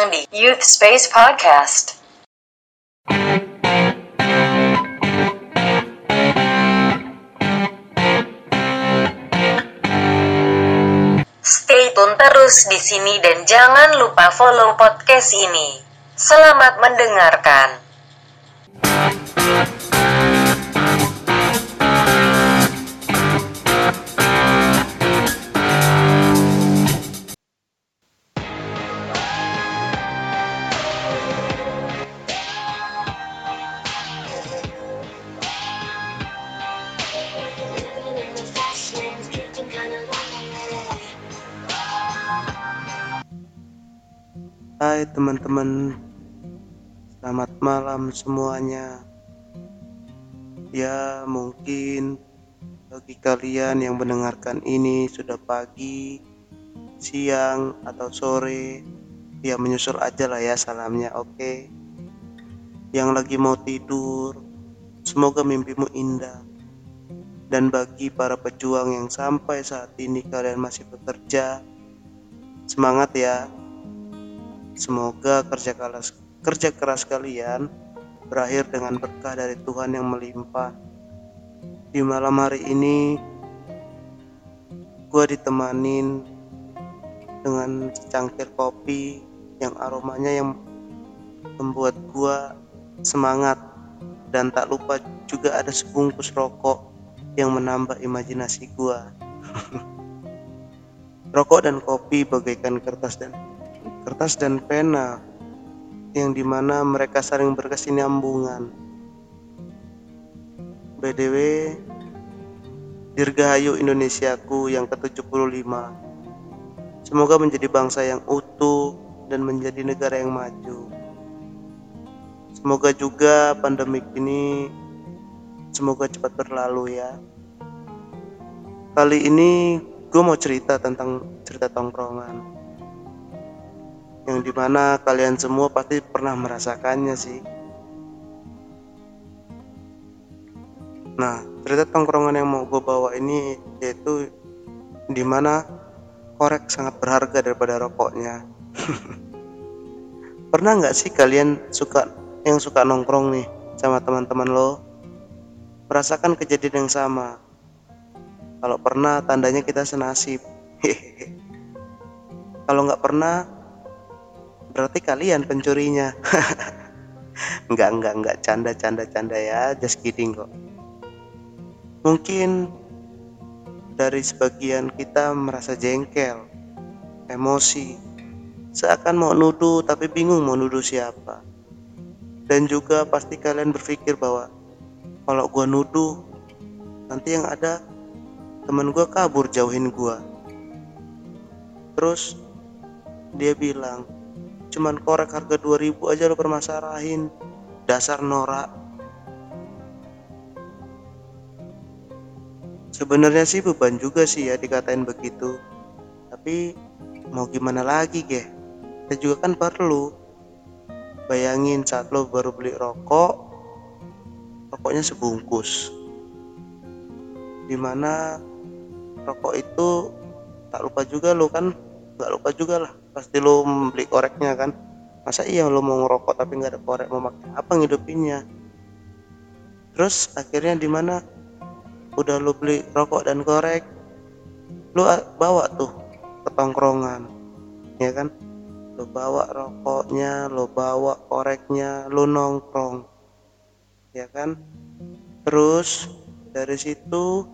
datang di Youth Space Podcast. Stay tune terus di sini dan jangan lupa follow podcast ini. Selamat mendengarkan. Hai teman-teman, selamat malam semuanya. Ya, mungkin bagi kalian yang mendengarkan ini sudah pagi, siang, atau sore, ya menyusul aja lah ya salamnya, oke? Yang lagi mau tidur, semoga mimpimu indah. Dan bagi para pejuang yang sampai saat ini kalian masih bekerja, semangat ya Semoga kerja keras, kerja keras kalian berakhir dengan berkah dari Tuhan yang melimpah. Di malam hari ini, gue ditemanin dengan secangkir kopi yang aromanya yang membuat gue semangat dan tak lupa juga ada sebungkus rokok yang menambah imajinasi gue. Rokok dan kopi bagaikan kertas dan kertas dan pena yang di mana mereka saling berkesinambungan. BDW Dirgahayu Indonesiaku yang ke-75. Semoga menjadi bangsa yang utuh dan menjadi negara yang maju. Semoga juga pandemik ini Semoga cepat berlalu ya. Kali ini gue mau cerita tentang cerita tongkrongan yang di mana kalian semua pasti pernah merasakannya sih. Nah, cerita tongkrongan yang mau gue bawa ini yaitu di mana korek sangat berharga daripada rokoknya. pernah nggak sih kalian suka yang suka nongkrong nih sama teman-teman lo merasakan kejadian yang sama? Kalau pernah, tandanya kita senasib. Kalau nggak pernah, berarti kalian pencurinya. Enggak enggak enggak canda canda canda ya. Just kidding kok. Mungkin dari sebagian kita merasa jengkel emosi seakan mau nuduh tapi bingung mau nuduh siapa. Dan juga pasti kalian berpikir bahwa kalau gua nuduh nanti yang ada temen gua kabur jauhin gua. Terus dia bilang cuman korek harga 2000 aja lo permasalahin. Dasar norak. Sebenarnya sih beban juga sih ya dikatain begitu. Tapi mau gimana lagi ge kita juga kan perlu. Bayangin saat lo baru beli rokok rokoknya sebungkus. Di mana rokok itu tak lupa juga lo kan nggak lupa juga lah pasti lo beli koreknya kan? Masa iya lo mau ngerokok tapi nggak ada korek? Mau pakai apa ngidupinnya? Terus akhirnya di mana? Udah lo beli rokok dan korek lo bawa tuh ke tongkrongan ya kan? Lo bawa rokoknya lo bawa koreknya lo nongkrong ya kan? Terus dari situ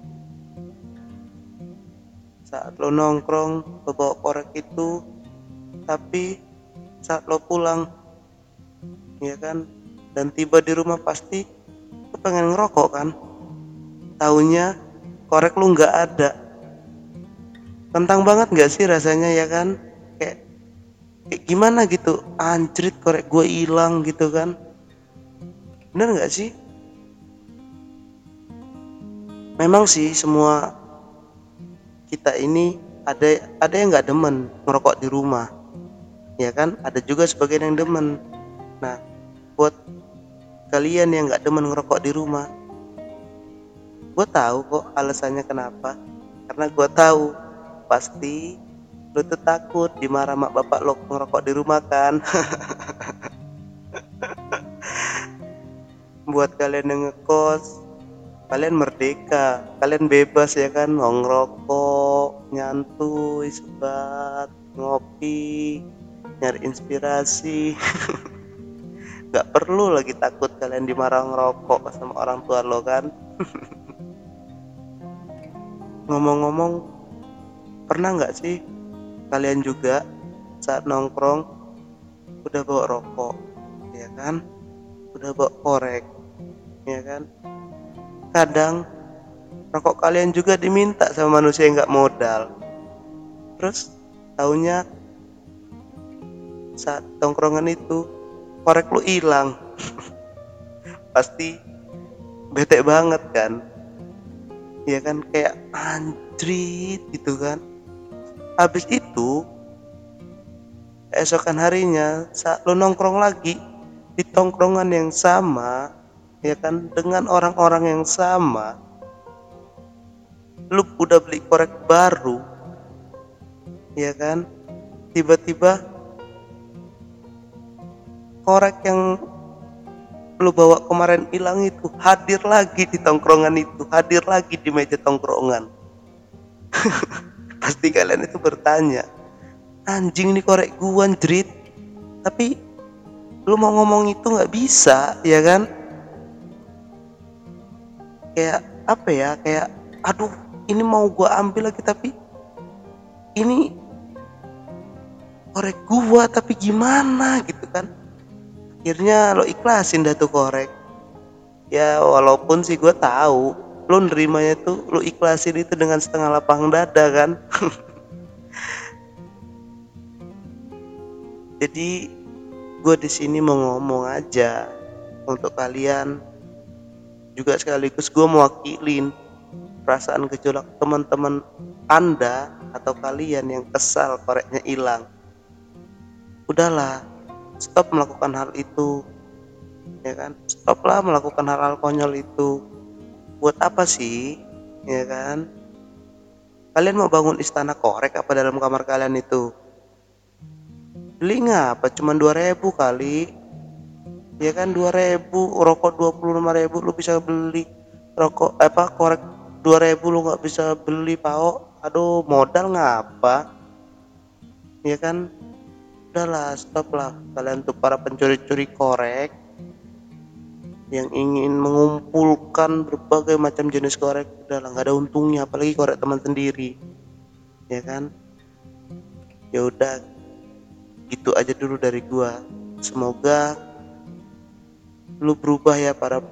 saat lo nongkrong lo bawa korek itu tapi saat lo pulang ya kan dan tiba di rumah pasti lo pengen ngerokok kan? Tahunya korek lo nggak ada. Tentang banget nggak sih rasanya ya kan? Kayak kayak gimana gitu? Anjrit korek gue hilang gitu kan? Bener nggak sih? Memang sih semua kita ini ada ada yang nggak demen ngerokok di rumah ya kan? Ada juga sebagian yang demen. Nah buat kalian yang nggak demen ngerokok di rumah gue tahu kok alasannya kenapa. Karena gue tahu pasti lu tuh takut dimarah mak bapak lo ngerokok di rumah kan? Buat kalian yang ngekos kalian merdeka. Kalian bebas ya kan? Mau ngerokok nyantui sebat ngopi nyari inspirasi. Nggak perlu lagi takut kalian dimarah ngerokok sama orang tua lo kan? Ngomong-ngomong pernah nggak sih kalian juga saat nongkrong udah bawa rokok ya kan? Udah bawa korek ya kan? Kadang rokok kalian juga diminta sama manusia yang nggak modal. Terus taunya saat tongkrongan itu korek lu hilang. Pasti bete banget kan? Ya kan? Kayak anjrit gitu kan? Habis itu esokan harinya saat lu nongkrong lagi di tongkrongan yang sama ya kan? Dengan orang-orang yang sama lu udah beli korek baru ya kan? Tiba-tiba korek yang lu bawa kemarin hilang itu hadir lagi di tongkrongan itu hadir lagi di meja tongkrongan. Pasti kalian itu bertanya anjing ini korek gua jerit tapi lu mau ngomong itu nggak bisa ya kan? Kayak apa ya kayak aduh ini mau gua ambil lagi tapi ini korek gua tapi gimana? Gitu kan akhirnya lo ikhlasin dah tuh korek ya walaupun sih gua tahu lo nerimanya tuh lo ikhlasin itu dengan setengah lapang dada kan? Jadi gue di sini mau ngomong aja untuk kalian. Juga sekaligus gue mewakilin perasaan gejolak teman-teman anda atau kalian yang kesal koreknya hilang. Udahlah stop melakukan hal itu ya kan? Stoplah melakukan hal-hal konyol itu. Buat apa sih? Ya kan? Kalian mau bangun istana korek apa dalam kamar kalian itu? Beli ngapa cuma 2000 kali. Ya kan? 2000 rokok 25.000 lu bisa beli. Rokok apa korek 2000 lu nggak bisa beli pao aduh modal ngapa? Ya kan udahlah stop lah kalian tuh para pencuri-curi korek yang ingin mengumpulkan berbagai macam jenis korek udahlah nggak ada untungnya apalagi korek teman sendiri. Ya kan? Ya udah gitu aja dulu dari gua. Semoga lu berubah ya para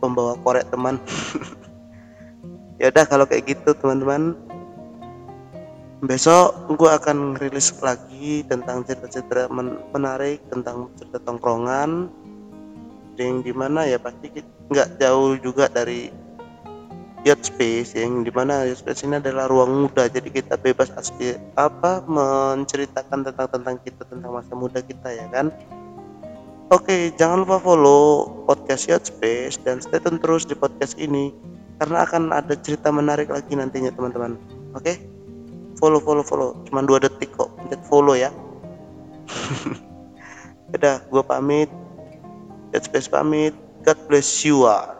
pembawa korek teman. Ya udah kalau kayak gitu teman-teman besok gue akan rilis lagi tentang cerita-cerita men menarik tentang cerita tongkrongan. Yang di mana ya pasti nggak jauh juga dari yacht space. Yang di mana yacht space ini adalah ruang muda. Jadi kita bebas asli apa menceritakan tentang tentang kita tentang masa muda kita ya kan? Oke, jangan lupa follow podcast Yacht Space dan stay tune terus di podcast ini. Karena akan ada cerita menarik lagi nantinya teman-teman. Oke? Follow follow follow. Cuma dua detik kok. Pencet follow ya. Udah, gue pamit. Yacht Space pamit. God bless you all.